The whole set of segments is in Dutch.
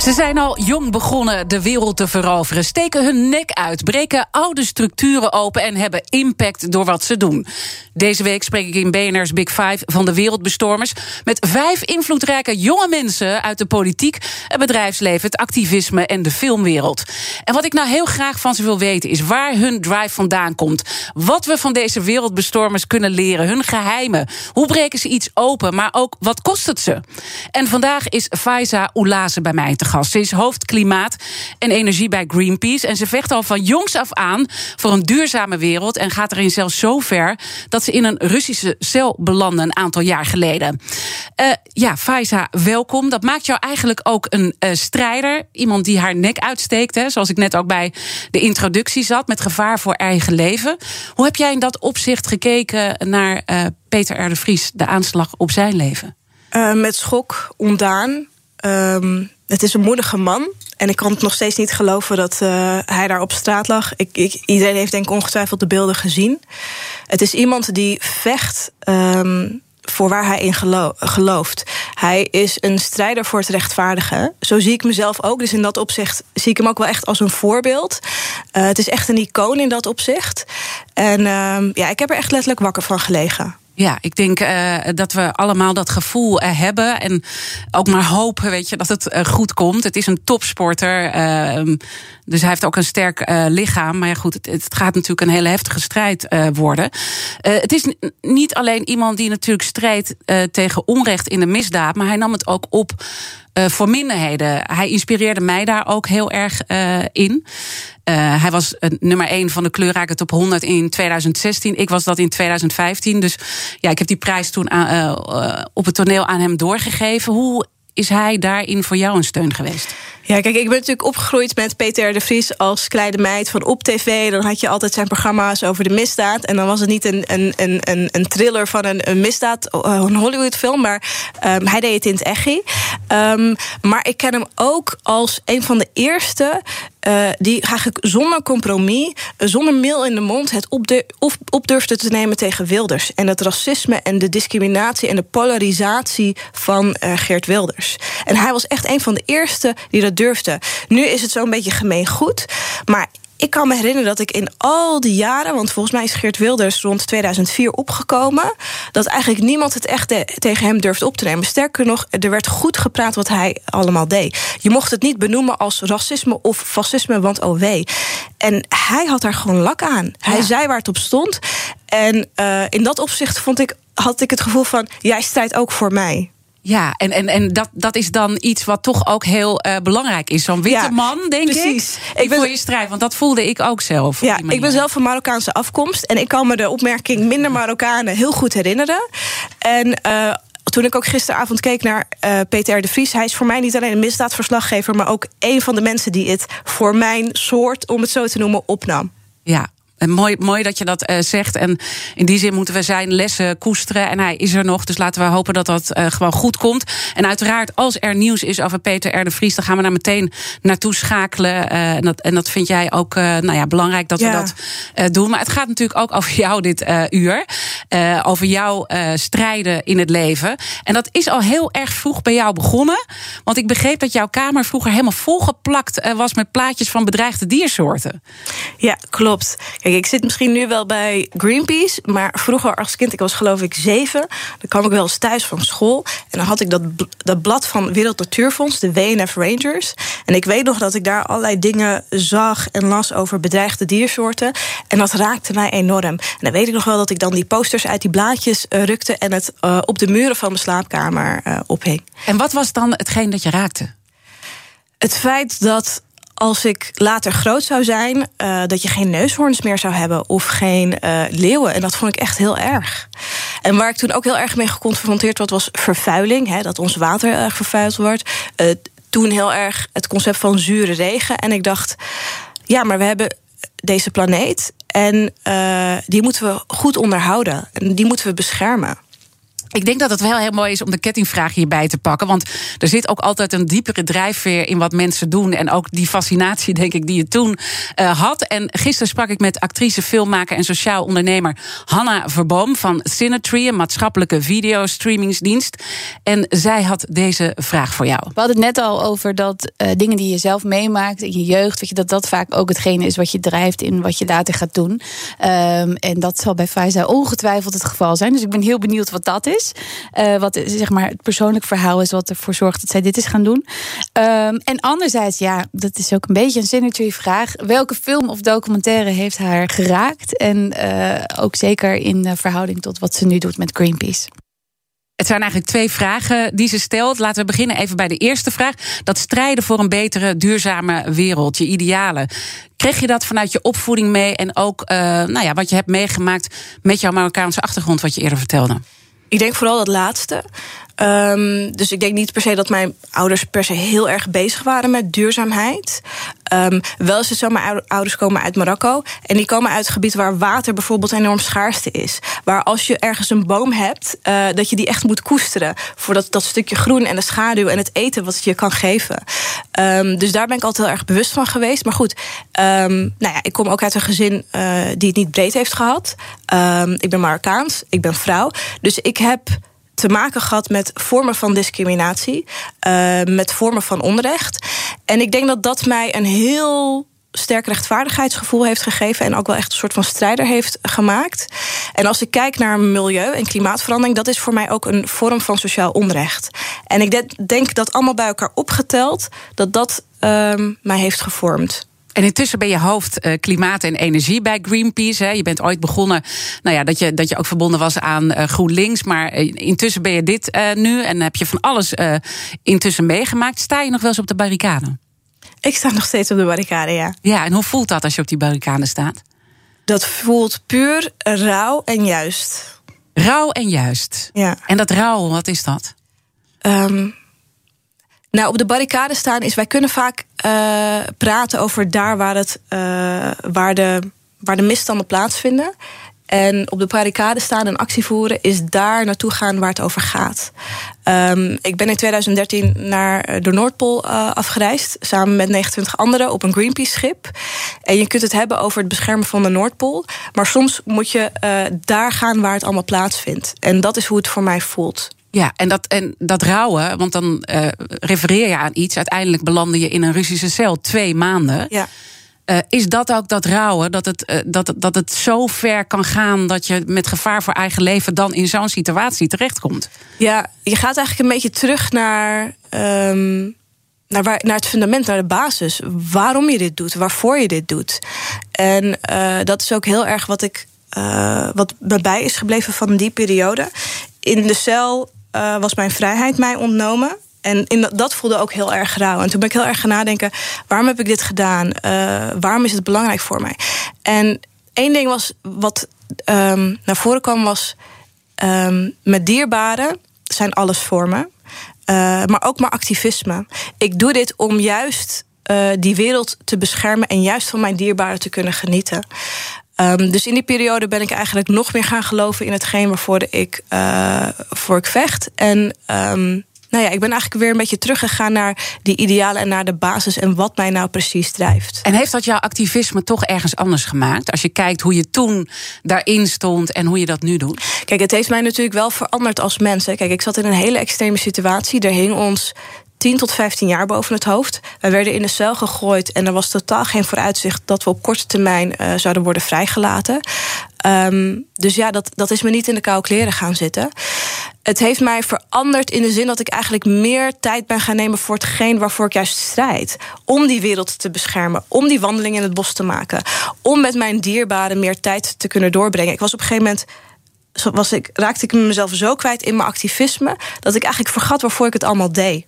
Ze zijn al jong begonnen de wereld te veroveren, steken hun nek uit, breken oude structuren open en hebben impact door wat ze doen. Deze week spreek ik in BNR's Big Five van de wereldbestormers met vijf invloedrijke jonge mensen uit de politiek, het bedrijfsleven, het activisme en de filmwereld. En wat ik nou heel graag van ze wil weten is waar hun drive vandaan komt, wat we van deze wereldbestormers kunnen leren, hun geheimen, hoe breken ze iets open, maar ook wat kost het ze. En vandaag is Faiza Oulaze bij mij te Ze is hoofd klimaat en energie bij Greenpeace. En ze vecht al van jongs af aan voor een duurzame wereld. En gaat erin zelfs zo ver dat ze in een Russische cel belanden een aantal jaar geleden. Uh, ja, Faiza, welkom. Dat maakt jou eigenlijk ook een uh, strijder. Iemand die haar nek uitsteekt. Hè, zoals ik net ook bij de introductie zat. Met gevaar voor eigen leven. Hoe heb jij in dat opzicht gekeken naar uh, Peter R. de Vries, de aanslag op zijn leven? met schok, ontdaan. Um, het is een moedige man. En ik kan het nog steeds niet geloven dat uh, hij daar op straat lag. Ik, ik, iedereen heeft denk ik ongetwijfeld de beelden gezien. Het is iemand die vecht um, voor waar hij in gelo gelooft. Hij is een strijder voor het rechtvaardige. Zo zie ik mezelf ook. Dus in dat opzicht zie ik hem ook wel echt als een voorbeeld. Uh, het is echt een icoon in dat opzicht. En uh, ja, ik heb er echt letterlijk wakker van gelegen. Ja, ik denk uh, dat we allemaal dat gevoel uh, hebben. En ook maar hopen, weet je, dat het uh, goed komt. Het is een topsporter. Ehm, dus hij heeft ook een sterk lichaam. Maar ja, goed, het, het, gaat natuurlijk een hele heftige strijd worden. het is niet alleen iemand die natuurlijk strijdt tegen onrecht in de misdaad. Maar hij nam het ook op uh, voor minderheden. Hij inspireerde mij daar ook heel erg uh, in. Uh, hij was nummer 1 van de kleurrijke top 100 in 2016. Ik was dat in 2015. Dus ja, ik heb die prijs toen op het toneel aan hem doorgegeven. Hoe is hij daarin voor jou een steun geweest? Ja, kijk, ik ben natuurlijk opgegroeid met Peter de Vries als kleine meid van op tv. Dan had je altijd zijn programma's over de misdaad. En dan was het niet een, een, een, een thriller van een, een misdaad, een Hollywoodfilm, maar um, hij deed het in het echi. Um, maar ik ken hem ook als een van de eerste uh, die eigenlijk zonder compromis, zonder meel in de mond, het op, de, op, op durfde te nemen tegen Wilders. En het racisme en de discriminatie en de polarisatie van uh, Geert Wilders. En hij was echt een van de eerste die dat durfde. Nu is het zo'n beetje gemeen goed. Maar ik kan me herinneren dat ik in al die jaren, want volgens mij is Geert Wilders rond 2004 opgekomen, dat eigenlijk niemand het echt tegen hem durfde op te nemen. Sterker nog, er werd goed gepraat wat hij allemaal deed. Je mocht het niet benoemen als racisme of fascisme, want oh wee. En hij had daar gewoon lak aan. Hij ja. zei waar het op stond. En uh, in dat opzicht vond ik, had ik het gevoel van: jij strijdt ook voor mij. Ja, en, en, en dat, dat is dan iets wat toch ook heel uh, belangrijk is. Zo'n witte ja, man, denk precies. ik. Ik ben voor je strijd, want dat voelde ik ook zelf. Ja, ik ben zelf van Marokkaanse afkomst. En ik kan me de opmerking minder Marokkanen heel goed herinneren. En uh, toen ik ook gisteravond keek naar uh, Peter de Vries... hij is voor mij niet alleen een misdaadverslaggever... maar ook een van de mensen die het voor mijn soort, om het zo te noemen, opnam. Ja, en mooi, mooi dat je dat uh, zegt. En in die zin moeten we zijn lessen koesteren. En hij is er nog, dus laten we hopen dat dat uh, gewoon goed komt. En uiteraard, als er nieuws is over Peter R. de Vries... dan gaan we daar meteen naartoe schakelen. Uh, en, dat, en dat vind jij ook nou ja, belangrijk dat ja. we dat doen. Maar het gaat natuurlijk ook over jou dit uur. over jouw strijden in het leven. En dat is al heel erg vroeg bij jou begonnen. Want ik begreep dat jouw kamer vroeger helemaal volgeplakt was... met plaatjes van bedreigde diersoorten. Ja, klopt. Kijk, ik zit misschien nu wel bij Greenpeace, maar vroeger als kind, ik was geloof ik zeven, dan kwam ik wel eens thuis van school en dan had ik dat, dat blad van Wereld Natuurfonds, de WNF Rangers. En ik weet nog dat ik daar allerlei dingen zag en las over bedreigde diersoorten. En dat raakte mij enorm. En dan weet ik nog wel dat ik dan die posters uit die blaadjes uh, rukte en het uh, op de muren van mijn slaapkamer uh, ophing. En wat was dan hetgeen dat je raakte? Het feit dat als ik later groot zou zijn, uh, dat je geen neushoorns meer zou hebben of geen uh, leeuwen. En dat vond ik echt heel erg. En waar ik toen ook heel erg mee geconfronteerd werd, was vervuiling. Hè, dat ons water erg vervuild wordt. Uh, toen heel erg het concept van zure regen. En ik dacht, ja, maar we hebben deze planeet. En die moeten we goed onderhouden. En die moeten we beschermen. Ik denk dat het wel heel mooi is om de kettingvraag hierbij te pakken. Want er zit ook altijd een diepere drijfveer in wat mensen doen. En ook die fascinatie, denk ik, die je toen uh, had. En gisteren sprak ik met actrice, filmmaker en sociaal ondernemer Hanna Verboom van Cinetree, een maatschappelijke videostreamingsdienst. En zij had deze vraag voor jou. We hadden het net al over dat uh, dingen die je zelf meemaakt in je jeugd, weet je, dat dat vaak ook hetgene is wat je drijft in wat je later gaat doen. Um, en dat zal bij Faiza ongetwijfeld het geval zijn. Dus ik ben heel benieuwd wat dat is Uh, wat zeg maar het persoonlijk verhaal is wat ervoor zorgt dat zij dit is gaan doen. Um, en anderzijds, ja, dat is ook een beetje een synergy vraag. Welke film of documentaire heeft haar geraakt? En uh, ook zeker in verhouding tot wat ze nu doet met Greenpeace. Het zijn eigenlijk twee vragen die ze stelt. Laten we beginnen even bij de eerste vraag. Dat strijden voor een betere, duurzame wereld, je idealen. Kreeg je dat vanuit je opvoeding mee en ook uh, nou ja, wat je hebt meegemaakt met jouw Marokkaanse achtergrond, wat je eerder vertelde? Ik denk vooral dat laatste. Um, dus ik denk niet per se dat mijn ouders per se heel erg bezig waren met duurzaamheid. Um, wel is het zo, mijn ouders komen uit Marokko. En die komen uit het gebied waar water bijvoorbeeld enorm schaarste is. Waar als je ergens een boom hebt, uh, dat je die echt moet koesteren. Voor dat, dat stukje groen en de schaduw en het eten wat het je kan geven. Um, dus daar ben ik altijd heel erg bewust van geweest. Maar goed, nou ja, ik kom ook uit een gezin uh, die het niet breed heeft gehad. ik ben Marokkaans, ik ben vrouw. Dus ik heb te maken gehad met vormen van discriminatie, uh, met vormen van onrecht. En ik denk dat dat mij een heel sterk rechtvaardigheidsgevoel heeft gegeven en ook wel echt een soort van strijder heeft gemaakt. En als ik kijk naar milieu en klimaatverandering, dat is voor mij ook een vorm van sociaal onrecht. En ik denk dat allemaal bij elkaar opgeteld, dat dat um, mij heeft gevormd. En intussen ben je hoofd uh, klimaat en energie bij Greenpeace. Hè. Je bent ooit begonnen, nou ja, dat je, dat je ook verbonden was aan uh, GroenLinks. Maar uh, intussen ben je dit nu en heb je van alles intussen meegemaakt. Sta je nog wel eens op de barricade? Ik sta nog steeds op de barricade, ja. Ja, en hoe voelt dat als je op die barricade staat? Dat voelt puur rauw en juist. Rauw en juist. Ja. En dat rauw, wat is dat? Um, nou, op de barricade staan is, wij kunnen vaak uh, praten over daar waar, het, uh, waar, de, waar de misstanden plaatsvinden. En op de barricade staan en actie voeren is daar naartoe gaan waar het over gaat. Um, ik ben in 2013 naar de Noordpool afgereisd, samen met 29 anderen op een Greenpeace-schip. En je kunt het hebben over het beschermen van de Noordpool. Maar soms moet je daar gaan waar het allemaal plaatsvindt. En dat is hoe het voor mij voelt. Ja, en dat, en dat rouwen, want dan uh, refereer je aan iets. Uiteindelijk belandde je in een Russische cel twee maanden. Ja. Uh, is dat ook dat rouwen, dat het, uh, dat, dat het zo ver kan gaan dat je met gevaar voor eigen leven dan in zo'n situatie terechtkomt? Ja, je gaat eigenlijk een beetje terug naar, um, naar, waar, naar het fundament, naar de basis. Waarom je dit doet, waarvoor je dit doet. En dat is ook heel erg wat ik. wat me bij is gebleven van die periode. In de cel uh, was mijn vrijheid mij ontnomen. En in dat, voelde ook heel erg rauw. En toen ben ik heel erg gaan nadenken: waarom heb ik dit gedaan? Uh, waarom is het belangrijk voor mij? En één ding was wat um, naar voren kwam, was um, met dierbaren zijn alles voor me. Uh, maar ook maar activisme. Ik doe dit om juist die wereld te beschermen en juist van mijn dierbaren te kunnen genieten. Um, dus in die periode ben ik eigenlijk nog meer gaan geloven in hetgeen waarvoor ik, uh, voor ik vecht. En um, nou ja, ik ben eigenlijk weer een beetje teruggegaan naar die idealen en naar de basis en wat mij nou precies drijft. En heeft dat jouw activisme toch ergens anders gemaakt? Als je kijkt hoe je toen daarin stond en hoe je dat nu doet? Kijk, het heeft mij natuurlijk wel veranderd als mens. Kijk, ik zat in een hele extreme situatie. Er hing ons 10 tot 15 jaar boven het hoofd. Wij werden in de cel gegooid en er was totaal geen vooruitzicht dat we op korte termijn uh, zouden worden vrijgelaten. Um, dus ja, dat, dat is me niet in de koude kleren gaan zitten. Het heeft mij veranderd in de zin dat ik eigenlijk meer tijd ben gaan nemen voor hetgeen waarvoor ik juist strijd. Om die wereld te beschermen, om die wandeling in het bos te maken, om met mijn dierbaren meer tijd te kunnen doorbrengen. Ik was op een gegeven moment was ik, raakte ik mezelf zo kwijt in mijn activisme dat ik eigenlijk vergat waarvoor ik het allemaal deed.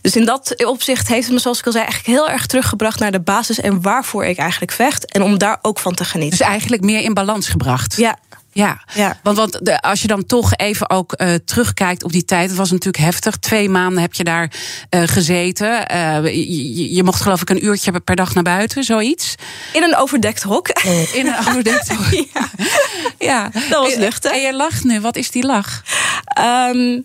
Dus in dat opzicht heeft het me, zoals ik al zei, eigenlijk heel erg teruggebracht naar de basis en waarvoor ik eigenlijk vecht. En om daar ook van te genieten. Dus eigenlijk meer in balans gebracht. Ja. Ja, Ja. want, want de, als je dan toch even ook eh, terugkijkt op die tijd, het was natuurlijk heftig. Twee maanden heb je daar eh, gezeten. Eh, je, mocht geloof ik een uurtje per dag naar buiten, zoiets. In een overdekt hok. In een overdekt ja. Ja, Dat was luchtig. En je lacht nu. Wat is die lach? Ehm,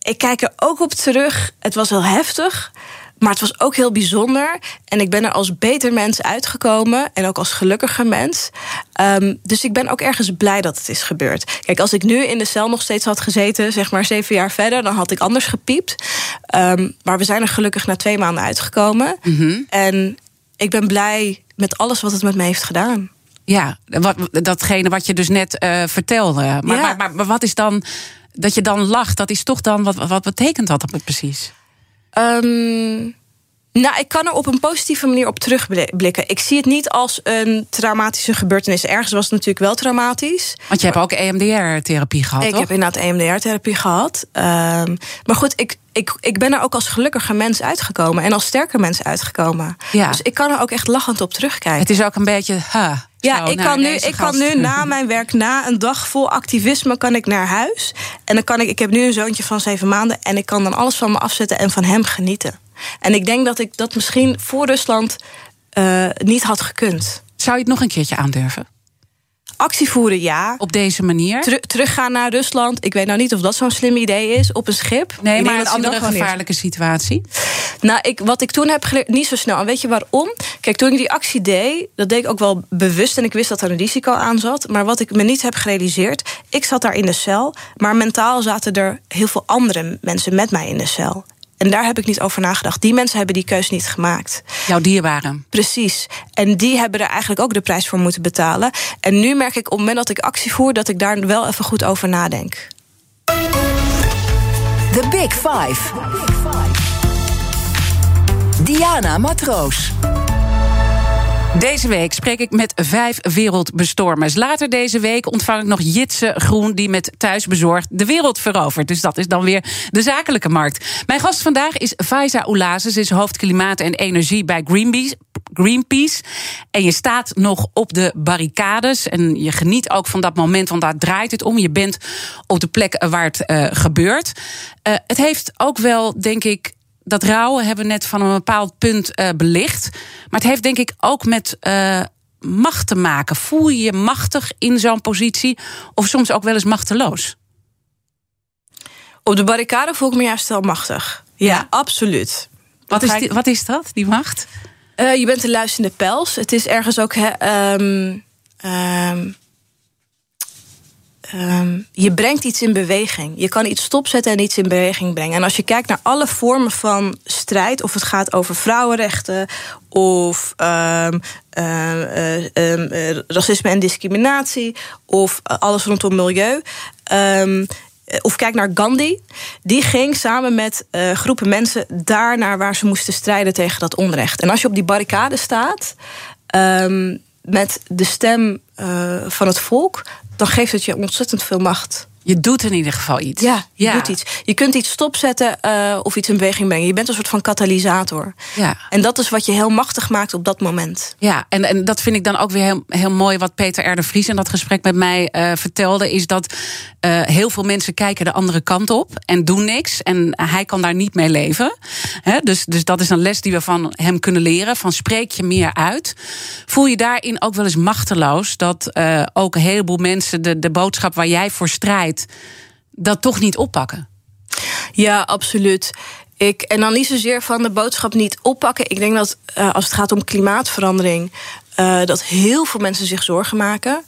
ik kijk er ook op terug. Het was wel heftig. Maar het was ook heel bijzonder. En ik ben er als beter mens uitgekomen. En ook als gelukkiger mens. Ehm, dus ik ben ook ergens blij dat het is gebeurd. Kijk, als ik nu in de cel nog steeds had gezeten, zeg maar zeven jaar verder, dan had ik anders gepiept. Ehm, maar we zijn er gelukkig na twee maanden uitgekomen. En ik ben blij met alles wat het met me heeft gedaan. Ja, wat, datgene wat je dus net eh, vertelde. Maar, Ja. maar, maar, maar wat is dan dat je dan lacht? Dat is toch dan wat, wat betekent dat dan precies? Ehm, nou, ik kan er op een positieve manier op terugblikken. Ik zie het niet als een traumatische gebeurtenis. Ergens was het natuurlijk wel traumatisch. Want je hebt ook EMDR-therapie gehad, ik toch? heb inderdaad EMDR-therapie gehad. Ehm, maar goed, ik, ik, ik ben er ook als gelukkiger mens uitgekomen. En als sterker mens uitgekomen. Ja. Dus ik kan er ook echt lachend op terugkijken. Het is ook een beetje. Ha, Ja, zo, ik, nou, kan nu, ik kan nu na mijn werk, na een dag vol activisme, kan ik naar huis. En dan kan ik, ik heb nu een zoontje van zeven maanden. En ik kan dan alles van me afzetten en van hem genieten. En ik denk dat ik dat misschien voor Rusland eh, niet had gekund. Zou je het nog een keertje aandurven? Actie voeren, ja. Op deze manier? Teru- teruggaan naar Rusland. Ik weet nou niet of dat zo'n slim idee is. Op een schip. nee, Ik maar dat een ze andere gevaarlijke situatie. Nou, ik, wat ik toen heb geleerd, niet zo snel. En weet je waarom? Kijk, toen ik die actie deed, dat deed ik ook wel bewust. En ik wist dat er een risico aan zat. Maar wat ik me niet heb gerealiseerd, ik zat daar in de cel. Maar mentaal zaten er heel veel andere mensen met mij in de cel. En daar heb ik niet over nagedacht. Die mensen hebben die keus niet gemaakt. Jouw dierbaren. Precies. En die hebben er eigenlijk ook de prijs voor moeten betalen. En nu merk ik op het moment dat ik actie voer, dat ik daar wel even goed over nadenk. The Big Five. Diana Matroos. Deze week spreek ik met vijf wereldbestormers. Later deze week ontvang ik nog Jitse Groen... die met thuisbezorgd de wereld verovert. Dus dat is dan weer de zakelijke markt. Mijn gast vandaag is Faiza Oulaze. Ze is hoofd klimaat en energie bij Greenpeace. Greenpeace. En je staat nog op de barricades. En je geniet ook van dat moment, want daar draait het om. Je bent op de plek waar het eh, gebeurt. Eh, het heeft ook wel, denk ik, dat rouwen hebben we net van een bepaald punt eh, belicht. Maar het heeft denk ik ook met eh, macht te maken. Voel je je machtig in zo'n positie? Of soms ook wel eens machteloos? Op de barricade voel ik me juist wel machtig. Ja, absoluut. Wat is, ik- wat is dat, die macht? Eh, je bent een luisterende pels. Het is ergens ook. ehm, ehm, je brengt iets in beweging. Je kan iets stopzetten en iets in beweging brengen. En als je kijkt naar alle vormen van strijd, of het gaat over vrouwenrechten of ehm, eh, ehm, eh, racisme en discriminatie, of eh, alles rondom milieu. of kijk naar Gandhi. Die ging samen met groepen mensen daar naar waar ze moesten strijden tegen dat onrecht. En als je op die barricade staat met de stem eh, van het volk, dan geeft het je ontzettend veel macht. Je doet in ieder geval iets. Ja, je doet iets. Je kunt iets stopzetten eh, of iets in beweging brengen. Je bent een soort van katalysator. Ja. En dat is wat je heel machtig maakt op dat moment. Ja, en, en dat vind ik dan ook weer heel, heel mooi wat Peter R. de Vries in dat gesprek met mij eh, vertelde. Is dat eh, heel veel mensen kijken de andere kant op en doen niks. En hij kan daar niet mee leven. Dus, dus dat is een les die we van hem kunnen leren. Van spreek je meer uit. Voel je daarin ook wel eens machteloos dat ook een heleboel mensen de, de boodschap waar jij voor strijdt, dat toch niet oppakken? Ja, absoluut. Ik, en dan niet zozeer van de boodschap niet oppakken. Ik denk dat eh, als het gaat om klimaatverandering. eh, dat heel veel mensen zich zorgen maken.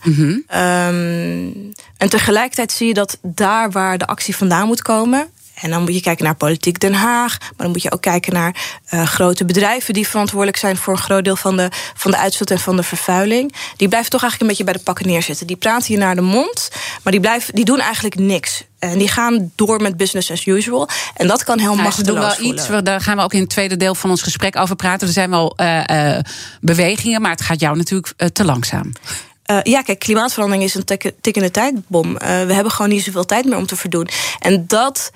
Ehm, en tegelijkertijd zie je dat daar waar de actie vandaan moet komen. En dan moet je kijken naar politiek Den Haag. Maar dan moet je ook kijken naar eh, grote bedrijven die verantwoordelijk zijn voor een groot deel van de, van de uitstoot en van de vervuiling. Die blijven toch eigenlijk een beetje bij de pakken neerzitten. Die praten je naar de mond, maar die, blijven, die doen eigenlijk niks. En die gaan door met business as usual. En dat kan heel Nou, ze machteloos doen wel voelen. iets, we- daar gaan we ook in het tweede deel van ons gesprek over praten. Er zijn wel eh, eh, bewegingen, maar het gaat jou natuurlijk te langzaam. Uh, ja, kijk, klimaatverandering is een tik tikkende tijdbom. Uh, we hebben gewoon niet zoveel tijd meer om te verdoen. En dat,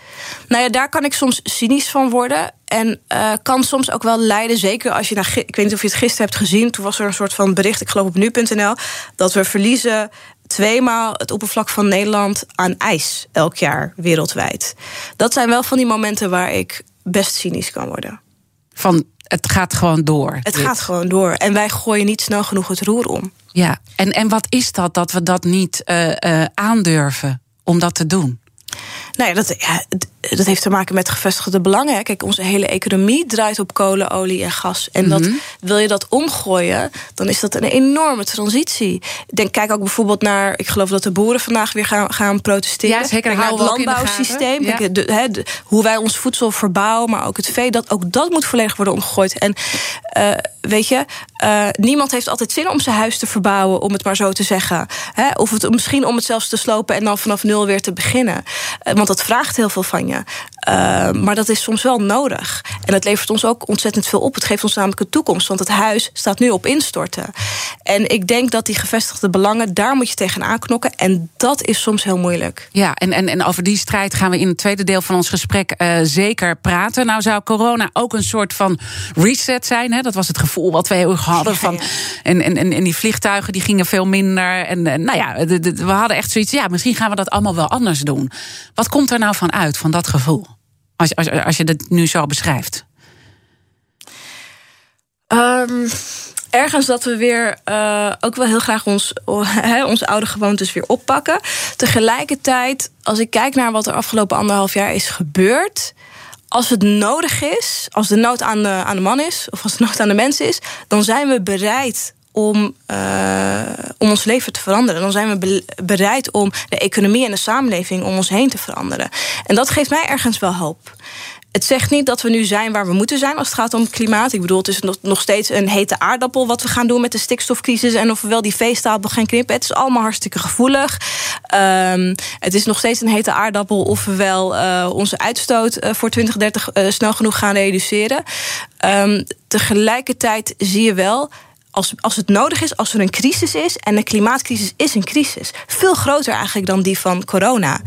nou ja, daar kan ik soms cynisch van worden. En uh, kan soms ook wel leiden, zeker als je naar. Ik weet niet of je het gisteren hebt gezien. Toen was er een soort van bericht, ik geloof op nu.nl. dat we verliezen tweemaal het oppervlak van Nederland aan ijs elk jaar wereldwijd. Dat zijn wel van die momenten waar ik best cynisch kan worden. Van het gaat gewoon door. Het gaat gewoon door. En wij gooien niet snel genoeg het roer om. Ja, en, en wat is dat dat we dat niet uh, uh, aandurven om dat te doen? Nou ja, dat, ja, dat heeft te maken met gevestigde belangen. Kijk, onze hele economie draait op kolen, olie en gas. En dat, mm-hmm. wil je dat omgooien, dan is dat een enorme transitie. Denk, kijk ook bijvoorbeeld naar, ik geloof dat de boeren vandaag weer gaan, gaan protesteren. Ja, zeker. Naar het landbouwsysteem. Ja. Kijk, de, de, hoe wij ons voedsel verbouwen, maar ook het vee, dat, ook dat moet volledig worden omgegooid. En uh, weet je, uh, niemand heeft altijd zin om zijn huis te verbouwen, om het maar zo te zeggen. Hè? Of het, misschien om het zelfs te slopen en dan vanaf nul weer te beginnen. Uh, want dat vraagt heel veel van je. Uh, maar dat is soms wel nodig. En het levert ons ook ontzettend veel op. Het geeft ons namelijk een toekomst. Want het huis staat nu op instorten. En ik denk dat die gevestigde belangen, daar moet je tegenaan knokken. En dat is soms heel moeilijk. Ja, en, en, en over die strijd gaan we in het tweede deel van ons gesprek uh, zeker praten. Nou zou corona ook een soort van reset zijn. Hè? Dat was het gevoel wat we heel erg hadden. Ja, van, ja. En, en, en, die vliegtuigen die gingen veel minder. En, en nou ja, we hadden echt zoiets. Ja, misschien gaan we dat allemaal wel anders doen. Wat komt er nou van uit, van dat gevoel? Als, als, als je het nu zo beschrijft. Um, ergens dat we weer uh, ook wel heel graag ons, onze oude gewoontes weer oppakken. Tegelijkertijd, als ik kijk naar wat er afgelopen anderhalf jaar is gebeurd. Als het nodig is, als de nood aan de, aan de man is, of als de nood aan de mens is, dan zijn we bereid om, uh, om ons leven te veranderen. Dan zijn we be bereid om de economie en de samenleving om ons heen te veranderen. En dat geeft mij ergens wel hoop. Het zegt niet dat we nu zijn waar we moeten zijn als het gaat om klimaat. Ik bedoel, het is nog steeds een hete aardappel wat we gaan doen met de stikstofcrisis. En of we wel die veestapel gaan knippen. Het is allemaal hartstikke gevoelig. Um, het is nog steeds een hete aardappel of we wel uh, onze uitstoot uh, voor 2030 uh, snel genoeg gaan reduceren. Um, tegelijkertijd zie je wel als, als het nodig is, als er een crisis is... en de klimaatcrisis is een crisis. Veel groter eigenlijk dan die van corona.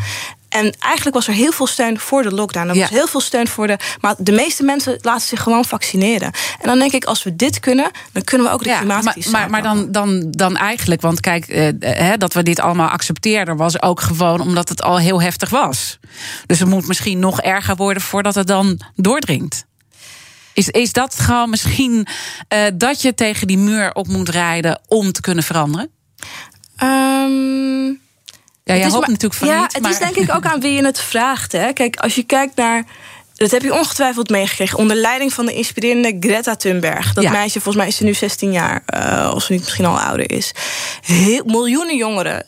En eigenlijk was er heel veel steun voor de lockdown. Er ja. was heel veel steun voor de. Maar de meeste mensen laten zich gewoon vaccineren. En dan denk ik, als we dit kunnen, dan kunnen we ook de ja, klimaatcrisis. Maar, maar, maar dan, dan, dan eigenlijk, want kijk, eh, dat we dit allemaal accepteerden, was ook gewoon omdat het al heel heftig was. Dus het moet misschien nog erger worden voordat het dan doordringt. Is, is dat gewoon misschien uh, dat je tegen die muur op moet rijden om te kunnen veranderen? Um, ja, je hoopt natuurlijk van ja, niet. Het maar... is denk ik ook aan wie je het vraagt. Hè. Kijk, als je kijkt naar dat heb je ongetwijfeld meegekregen. Onder leiding van de inspirerende Greta Thunberg. Dat ja. meisje, volgens mij is ze nu 16 jaar. Uh, of ze niet misschien al ouder is. Heel, miljoenen jongeren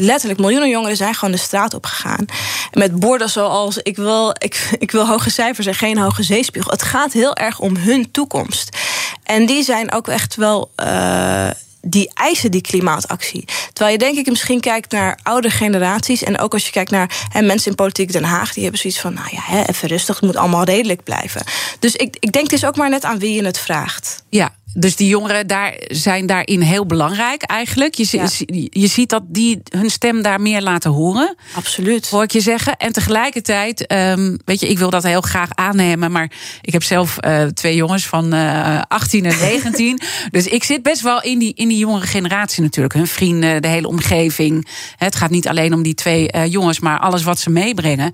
letterlijk miljoenen jongeren zijn gewoon de straat op gegaan. Met borden zoals ik wil, ik, ik wil hoge cijfers en geen hoge zeespiegel. Het gaat heel erg om hun toekomst. En die zijn ook echt wel. Uh, die eisen die klimaatactie. Terwijl je denk ik misschien kijkt naar oude generaties... en ook als je kijkt naar mensen in politiek Den Haag... die hebben zoiets van, nou ja, hè, even rustig, het moet allemaal redelijk blijven. Dus ik, ik denk het is ook maar net aan wie je het vraagt. Ja, dus die jongeren daar zijn daarin heel belangrijk eigenlijk. Je, ja. je ziet dat die hun stem daar meer laten horen. Absoluut. Hoor ik je zeggen. En tegelijkertijd, um, weet je, ik wil dat heel graag aannemen. Maar ik heb zelf uh, twee jongens van uh, 18 en 19. dus ik zit best wel in die, in die jongere generatie natuurlijk. Hun vrienden, de hele omgeving. Het gaat niet alleen om die twee uh, jongens, maar alles wat ze meebrengen.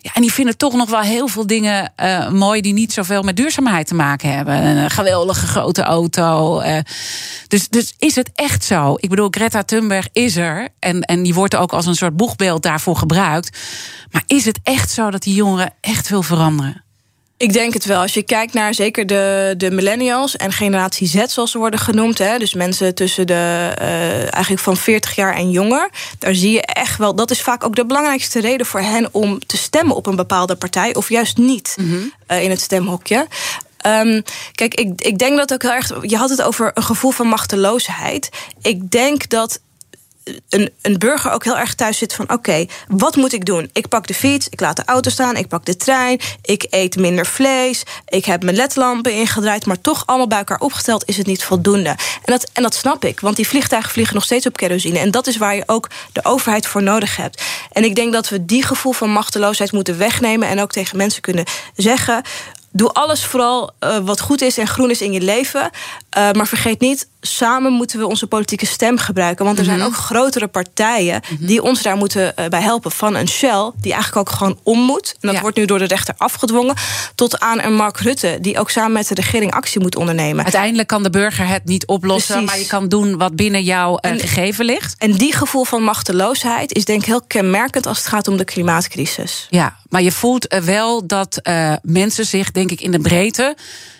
Ja, en die vinden toch nog wel heel veel dingen mooi die niet zoveel met duurzaamheid te maken hebben. Een geweldige grote auto. Uh, dus, dus is het echt zo? Ik bedoel, Greta Thunberg is er. En, en die wordt ook als een soort boegbeeld daarvoor gebruikt. Maar is het echt zo dat die jongeren echt wil veranderen? Ik denk het wel. Als je kijkt naar zeker de, de millennials en generatie Z, zoals ze worden genoemd. Hè, dus mensen tussen de uh, eigenlijk van 40 jaar en jonger. Daar zie je echt wel. Dat is vaak ook de belangrijkste reden voor hen om te stemmen op een bepaalde partij. Of juist niet mm -hmm. uh, in het stemhokje. Um, kijk, ik, ik denk dat ook heel erg. Je had het over een gevoel van machteloosheid. Ik denk dat een, een burger ook heel erg thuis zit van: oké, wat moet ik doen? Ik pak de fiets, ik laat de auto staan, ik pak de trein, ik eet minder vlees, ik heb mijn ledlampen ingedraaid, maar toch allemaal bij elkaar opgeteld is het niet voldoende. En dat, en dat snap ik, want die vliegtuigen vliegen nog steeds op kerosine. En dat is waar je ook de overheid voor nodig hebt. En ik denk dat we die gevoel van machteloosheid moeten wegnemen en ook tegen mensen kunnen zeggen: doe alles vooral uh, wat goed is en groen is in je leven. Uh, maar vergeet niet, samen moeten we onze politieke stem gebruiken. Want er zijn Mhm. ook grotere partijen die ons daar moeten uh, bij helpen. Van een Shell, die eigenlijk ook gewoon om moet. En dat Ja. wordt nu door de rechter afgedwongen. Tot aan een Mark Rutte, die ook samen met de regering actie moet ondernemen. Uiteindelijk kan de burger het niet oplossen, Precies. maar je kan doen wat binnen jouw eh, En- gegeven ligt. En die gevoel van machteloosheid is denk ik heel kenmerkend als het gaat om de klimaatcrisis. Ja, maar je voelt eh, wel dat eh, mensen zich, denk ik, in de breedte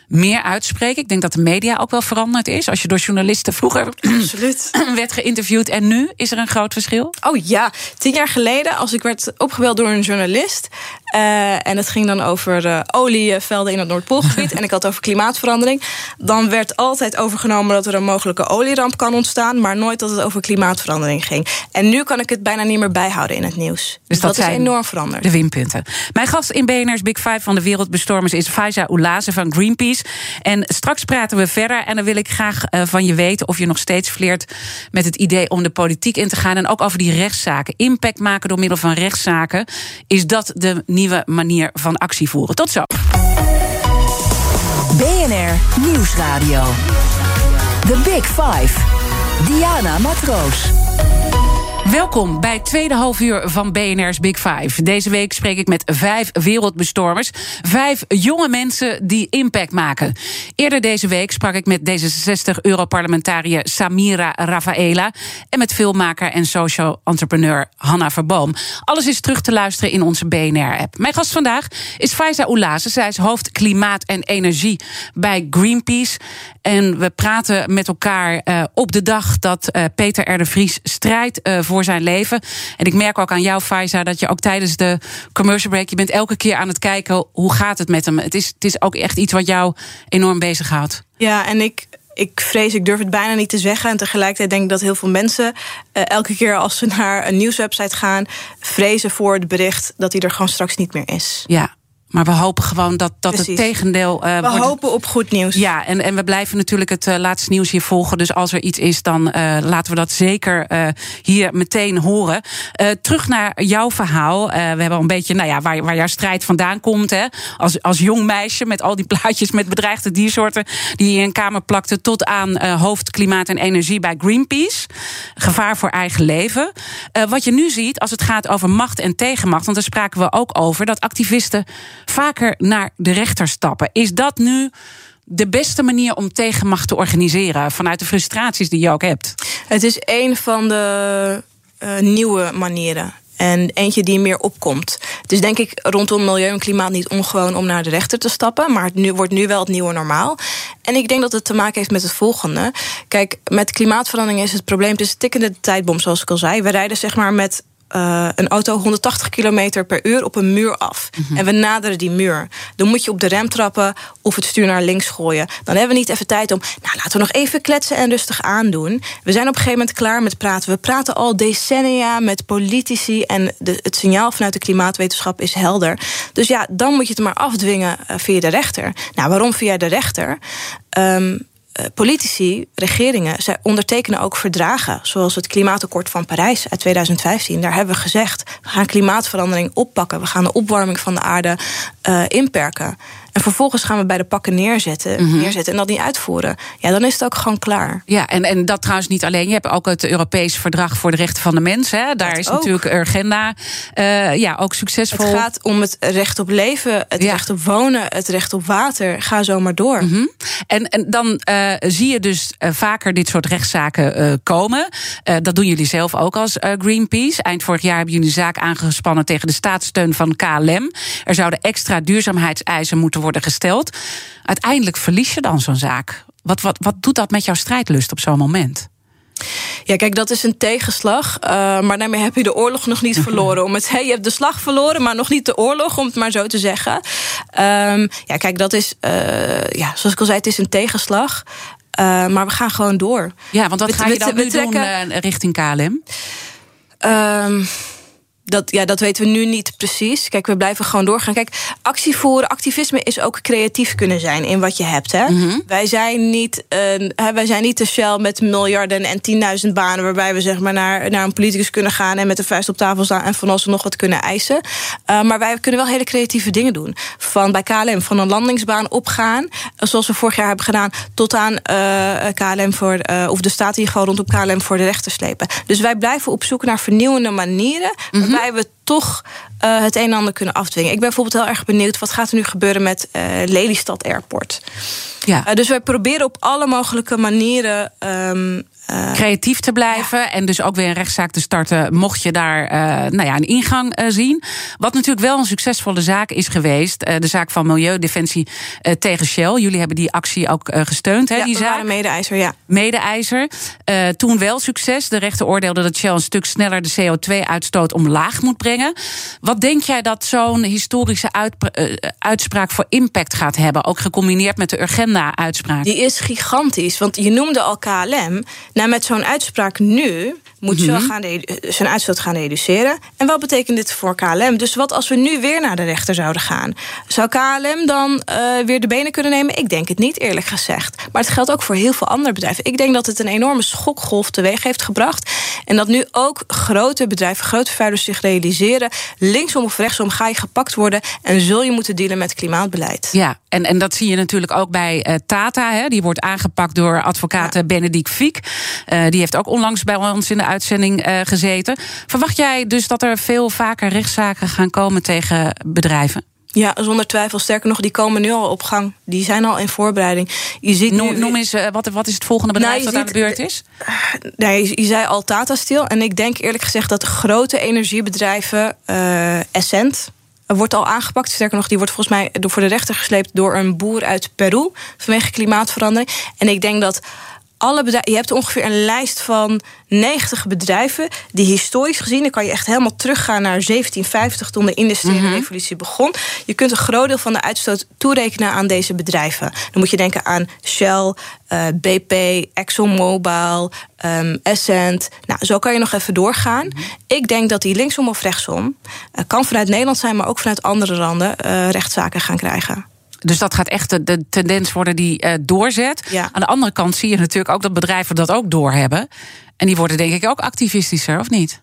meer uitspreken. Ik denk dat de media ook wel veranderd is. Als je door journalisten vroeger Absoluut. werd geïnterviewd en nu is er een groot verschil. Oh ja, tien jaar geleden, als ik werd opgebeld door een journalist. Eh, en het ging dan over eh, olievelden in het Noordpoolgebied. en ik had het over klimaatverandering. Dan werd altijd overgenomen dat er een mogelijke olieramp kan ontstaan. Maar nooit dat het over klimaatverandering ging. En nu kan ik het bijna niet meer bijhouden in het nieuws. Dus, dat, zijn is enorm veranderd. De winpunten. Mijn gast in BNR's Big Five van de Wereldbestormers is Faiza Oulaze van Greenpeace. En straks praten we verder. En dan wil ik graag eh, van je weten of je nog steeds fleert met het idee om de politiek in te gaan. En ook over die rechtszaken. Impact maken door middel van rechtszaken. Is dat de nieuwe manier van actie voeren? Tot zo. BNR Nieuwsradio. The Big Five. Diana Matroos. Welkom bij het tweede halfuur van BNR's Big Five. Deze week spreek ik met vijf wereldbestormers. Vijf jonge mensen die impact maken. Eerder deze week sprak ik met D66-europarlementariër Samira Rafaela... en met filmmaker en social entrepreneur Hanna Verboom. Alles is terug te luisteren in onze BNR-app. Mijn gast vandaag is Faiza Oulaze. Zij is hoofd klimaat en energie bij Greenpeace. En we praten met elkaar uh, op de dag dat uh, Peter R. de Vries strijdt uh, voor zijn leven. En ik merk ook aan jou, Faiza, dat je ook tijdens de commercial break... je bent elke keer aan het kijken hoe gaat het met hem. Het is, het is ook echt iets wat jou enorm bezighoudt. Ja, en ik, ik vrees, ik durf het bijna niet te zeggen. En tegelijkertijd denk ik dat heel veel mensen uh, elke keer als ze naar een nieuwswebsite gaan, vrezen voor het bericht dat hij er gewoon straks niet meer is. Ja. Maar we hopen gewoon dat, dat het tegendeel. Uh, we wordt... hopen op goed nieuws. Ja, en, en we blijven natuurlijk het uh, laatste nieuws hier volgen. Dus als er iets is, dan uh, laten we dat zeker hier meteen horen. terug naar jouw verhaal. we hebben al een beetje, nou ja, waar, waar jouw strijd vandaan komt. Hè? Als, als jong meisje met al die plaatjes met bedreigde diersoorten. die je in een kamer plakte. tot aan hoofd klimaat en energie bij Greenpeace. Gevaar voor eigen leven. wat je nu ziet als het gaat over macht en tegenmacht. Want daar spraken we ook over. dat activisten vaker naar de rechter stappen. Is dat nu de beste manier om tegenmacht te organiseren vanuit de frustraties die je ook hebt? Het is een van de uh, nieuwe manieren. En eentje die meer opkomt. Is denk ik rondom milieu en klimaat niet ongewoon om naar de rechter te stappen. Maar het nu, wordt nu wel het nieuwe normaal. En ik denk dat het te maken heeft met het volgende. Kijk, met klimaatverandering is het probleem. Het een tikkende tijdbom, zoals ik al zei. We rijden zeg maar met uh, een auto 180 km per uur op een muur af. Mm -hmm. En we naderen die muur. Dan moet je op de rem trappen of het stuur naar links gooien. Dan hebben we niet even tijd om. Nou, laten we nog even kletsen en rustig aandoen. We zijn op een gegeven moment klaar met praten. We praten al decennia met politici. En de, het signaal vanuit de klimaatwetenschap is helder. Dus ja, dan moet je het maar afdwingen uh, via de rechter. Nou, waarom via de rechter? Um, politici, regeringen, zij ondertekenen ook verdragen. Zoals het Klimaatakkoord van Parijs uit 2015. Daar hebben we gezegd: we gaan klimaatverandering oppakken. We gaan de opwarming van de aarde uh, inperken. En vervolgens gaan we bij de pakken neerzetten, mm -hmm. neerzetten en dat niet uitvoeren. Ja, dan is het ook gewoon klaar. Ja, en, en dat trouwens niet alleen. Je hebt ook het Europees Verdrag voor de Rechten van de Mens. Hè. Daar dat is ook. natuurlijk Urgenda uh, ja, ook succesvol. Het gaat om het recht op leven, het ja. recht op wonen, het recht op water. Ga zo maar door. Mm -hmm. en, en dan uh, zie je dus uh, vaker dit soort rechtszaken komen. dat doen jullie zelf ook als Greenpeace. Eind vorig jaar hebben jullie een zaak aangespannen tegen de staatssteun van KLM. Er zouden extra duurzaamheidseisen moeten worden gesteld. Uiteindelijk verlies je dan zo'n zaak. Wat, wat, wat doet dat met jouw strijdlust op zo'n moment? Ja, kijk, dat is een tegenslag. Uh, maar daarmee heb je de oorlog nog niet verloren. Om het, hey, je hebt de slag verloren, maar nog niet de oorlog, om het maar zo te zeggen. Um, ja, kijk, dat is, uh, ja, zoals ik al zei, het is een tegenslag. maar we gaan gewoon door. Ja, want wat ga je dan nu doen richting KLM? Um, dat, ja, dat weten we nu niet precies. Kijk, we blijven gewoon doorgaan. Kijk, actie voeren, activisme is ook creatief kunnen zijn in wat je hebt. Hè? Mhm. wij, zijn niet, uh, wij zijn niet de Shell met miljarden en tienduizend banen... waarbij we zeg maar naar, naar een politicus kunnen gaan... en met de vuist op tafel staan en van ons nog wat kunnen eisen. Uh, maar wij kunnen wel hele creatieve dingen doen. Van bij KLM, van een landingsbaan opgaan... zoals we vorig jaar hebben gedaan... tot aan uh, eh, KLM voor... of de staat die gewoon rondom KLM voor de rechter slepen. Dus wij blijven op zoek naar vernieuwende manieren... Mhm waarbij we toch uh, het een en ander kunnen afdwingen. Ik ben bijvoorbeeld heel erg benieuwd wat gaat er nu gebeuren met uh, Lelystad Airport. Ja. Uh, dus wij proberen op alle mogelijke manieren um, uh, creatief te blijven. En dus ook weer een rechtszaak te starten, mocht je daar uh, nou ja, een ingang uh, zien. Wat natuurlijk wel een succesvolle zaak is geweest. de zaak van Milieudefensie tegen Shell. Jullie hebben die actie ook gesteund, hè, ja, die zaak. waren mede-eiser, ja. Mede-eiser. toen wel succes. De rechter oordeelde dat Shell een stuk sneller de CO2-uitstoot omlaag moet brengen. Wat denk jij dat zo'n historische uitspraak voor impact gaat hebben? Ook gecombineerd met de Urgenda-uitspraak. Die is gigantisch. Want je noemde al KLM. Nou, met zo'n uitspraak nu moet mm gaan zijn uitstoot gaan reduceren. En wat betekent dit voor KLM? Dus wat als we nu weer naar de rechter zouden gaan? Zou KLM dan uh, weer de benen kunnen nemen? Ik denk het niet, eerlijk gezegd. Maar het geldt ook voor heel veel andere bedrijven. Ik denk dat het een enorme schokgolf teweeg heeft gebracht. En dat nu ook grote bedrijven, grote vervuilers zich realiseren... linksom of rechtsom ga je gepakt worden... en zul je moeten dealen met klimaatbeleid. Ja, en, en dat zie je natuurlijk ook bij uh, Tata. Hè. Die wordt aangepakt door advocaat ja. Benedict Fiek. Uh, die heeft ook onlangs bij ons in de uitzending uh, gezeten. Verwacht jij dus dat er veel vaker rechtszaken gaan komen tegen bedrijven? Ja, zonder twijfel. Sterker nog, die komen nu al op gang. Die zijn al in voorbereiding. Je ziet noem, nu... noem eens, uh, wat, wat is het volgende bedrijf nou, dat aan de beurt is? Nee, je, zei al Tata Steel. En ik denk eerlijk gezegd dat grote energiebedrijven... Uh, Essent, wordt al aangepakt. Sterker nog, die wordt volgens mij voor de rechter gesleept... door een boer uit Peru vanwege klimaatverandering. En ik denk dat alle bedrijven, je hebt ongeveer een lijst van 90 bedrijven die historisch gezien, dan kan je echt helemaal teruggaan naar 1750 toen de industriële mhm. revolutie begon. Je kunt een groot deel van de uitstoot toerekenen aan deze bedrijven. Dan moet je denken aan Shell, uh, eh, BP, ExxonMobil, um, Essent. Nou, zo kan je nog even doorgaan. Mhm. Ik denk dat die linksom of rechtsom, uh, kan vanuit Nederland zijn, maar ook vanuit andere landen, uh, rechtszaken gaan krijgen. Dus dat gaat echt de, tendens worden die uh, doorzet. Ja. Aan de andere kant zie je natuurlijk ook dat bedrijven dat ook doorhebben. En die worden denk ik ook activistischer, of niet?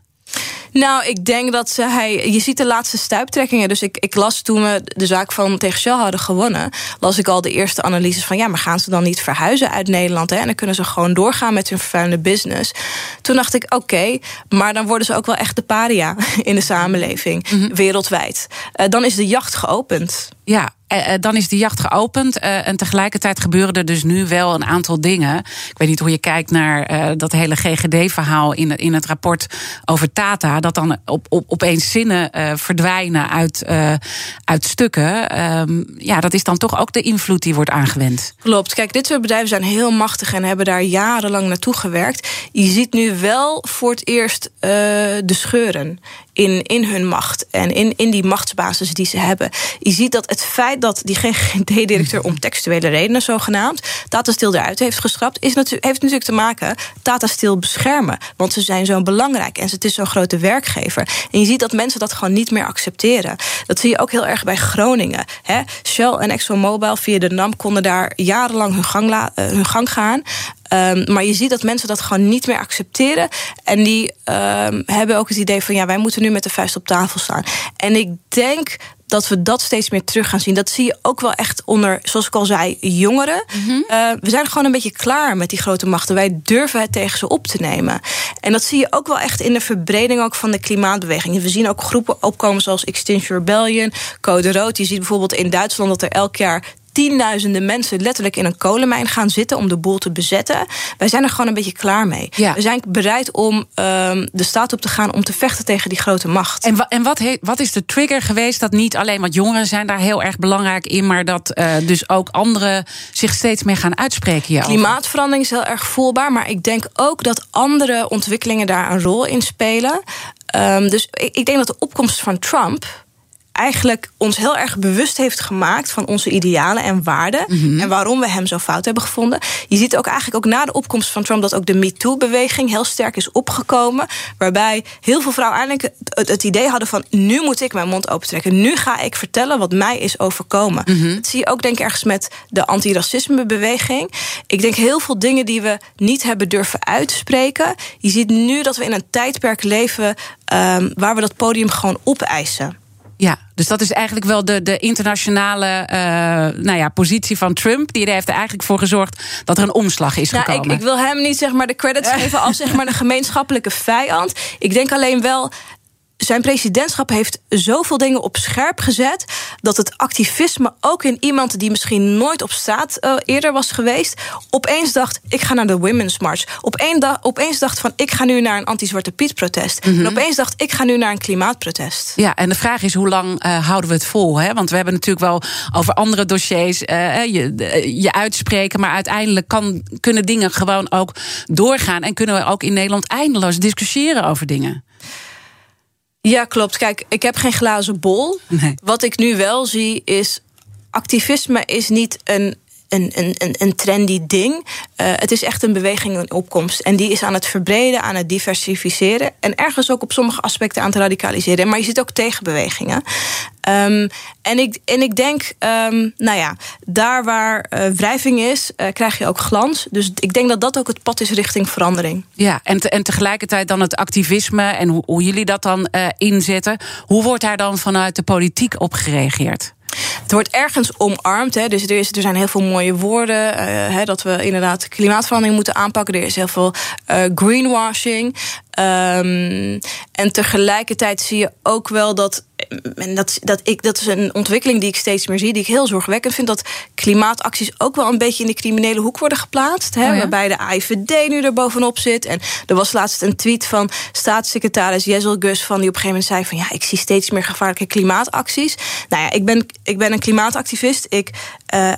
Nou, ik denk dat ze, hij. Je ziet de laatste stuiptrekkingen. Dus ik, ik las toen we de zaak van tegen Shell hadden gewonnen. las ik al de eerste analyses van. ja, maar gaan ze dan niet verhuizen uit Nederland? Hè? En dan kunnen ze gewoon doorgaan met hun vervuilende business. Toen dacht ik, oké, maar dan worden ze ook wel echt de paria in de samenleving. Mhm. Wereldwijd. Uh, dan is de jacht geopend. Ja, eh, eh, dan is de jacht geopend. Eh, en tegelijkertijd gebeuren er dus nu wel een aantal dingen. Ik weet niet hoe je kijkt naar dat hele GGD-verhaal in, in het rapport over Tata. Dat dan op, op, opeens zinnen verdwijnen uit, uit stukken. Ehm, ja, dat is dan toch ook de invloed die wordt aangewend. Klopt. Kijk, dit soort bedrijven zijn heel machtig en hebben daar jarenlang naartoe gewerkt. Je ziet nu wel voor het eerst de scheuren in, in hun macht en in, in die machtsbasis die ze hebben. Je ziet dat het feit dat die GGD-directeur om textuele redenen zogenaamd Tata Steel eruit heeft geschrapt, is heeft natuurlijk te maken Tata Steel beschermen. Want ze zijn zo belangrijk en het is zo'n grote werkgever. En je ziet dat mensen dat gewoon niet meer accepteren. Dat zie je ook heel erg bij Groningen. Hè? Shell en ExxonMobil via de NAM konden daar jarenlang hun gang, uh, hun gang gaan. Um, maar je ziet dat mensen dat gewoon niet meer accepteren. En die um, hebben ook het idee van ja, wij moeten nu met de vuist op tafel staan. En ik denk dat we dat steeds meer terug gaan zien. Dat zie je ook wel echt onder, zoals ik al zei, jongeren. Mm -hmm. uh, we zijn gewoon een beetje klaar met die grote machten. Wij durven het tegen ze op te nemen. En dat zie je ook wel echt in de verbreding ook van de klimaatbeweging. We zien ook groepen opkomen zoals Extinction Rebellion, Code Rood. Je ziet bijvoorbeeld in Duitsland dat er elk jaar tienduizenden mensen letterlijk in een kolenmijn gaan zitten om de boel te bezetten. Wij zijn er gewoon een beetje klaar mee. We zijn bereid om um, de staat op te gaan om te vechten tegen die grote macht. En, en wat, wat, is de trigger geweest dat niet alleen wat jongeren zijn daar heel erg belangrijk in, maar dat uh, dus ook anderen zich steeds meer gaan uitspreken hierover? Klimaatverandering is heel erg voelbaar, maar ik denk ook dat andere ontwikkelingen daar een rol in spelen. Um, dus ik, ik denk dat de opkomst van Trump eigenlijk ons heel erg bewust heeft gemaakt van onze idealen en waarden. Mhm. En waarom we hem zo fout hebben gevonden. Je ziet ook eigenlijk ook na de opkomst van Trump dat ook de MeToo-beweging heel sterk is opgekomen. Waarbij heel veel vrouwen eigenlijk het, het idee hadden van nu moet ik mijn mond opentrekken. Nu ga ik vertellen wat mij is overkomen. Mhm. Dat zie je ook denk ik ergens met de antiracisme-beweging. Ik denk heel veel dingen die we niet hebben durven uitspreken. Je ziet nu dat we in een tijdperk leven ehm, waar we dat podium gewoon opeisen. Ja, dus dat is eigenlijk wel de, de internationale eh, nou ja, positie van Trump. Die heeft er eigenlijk voor gezorgd dat er een omslag is Nou, ik, gekomen. ik wil hem niet zeg maar, de credits geven als zeg maar, de gemeenschappelijke vijand. Ik denk alleen wel. Zijn presidentschap heeft zoveel dingen op scherp gezet. dat het activisme ook in iemand die misschien nooit op straat eh, eerder was geweest. opeens dacht: ik ga naar de Women's March. Opeen da- opeens dacht van: ik ga nu naar een anti-Zwarte Piet-protest. Mhm. En opeens dacht: ik ga nu naar een klimaatprotest. Ja, en de vraag is hoe lang eh, houden we het vol? Hè? Want we hebben natuurlijk wel over andere dossiers eh, je, je uitspreken. Maar uiteindelijk kan, kunnen dingen gewoon ook doorgaan. En kunnen we ook in Nederland eindeloos discussiëren over dingen. Ja, klopt. Kijk, ik heb geen glazen bol. Nee. Wat ik nu wel zie is. activisme is niet een. Een, een, trendy ding. Eh, het is echt een beweging in opkomst. En die is aan het verbreden, aan het diversificeren. En ergens ook op sommige aspecten aan het radicaliseren. Maar je ziet ook tegenbewegingen. Ehm, en, ik, en ik denk, ehm, nou ja, daar waar eh, wrijving is, eh, krijg je ook glans. Dus ik denk dat dat ook het pad is richting verandering. Ja, en, en tegelijkertijd dan het activisme en hoe, hoe jullie dat dan inzetten. Hoe wordt daar dan vanuit de politiek op gereageerd? Het wordt ergens omarmd. Hè. Dus er, is, er zijn heel veel mooie woorden. eh, hè, dat we inderdaad klimaatverandering moeten aanpakken. Er is heel veel eh, greenwashing. Ehm, en tegelijkertijd zie je ook wel dat. En dat, dat, ik, dat is een ontwikkeling die ik steeds meer zie, die ik heel zorgwekkend vind. Dat klimaatacties ook wel een beetje in de criminele hoek worden geplaatst. Hè, Oh ja? Waarbij de AIVD nu er bovenop zit. En er was laatst een tweet van staatssecretaris Jezel Gus. Van die op een gegeven moment zei: van ja, ik zie steeds meer gevaarlijke klimaatacties. Nou ja, ik ben, ik ben een klimaatactivist. Ik. eh,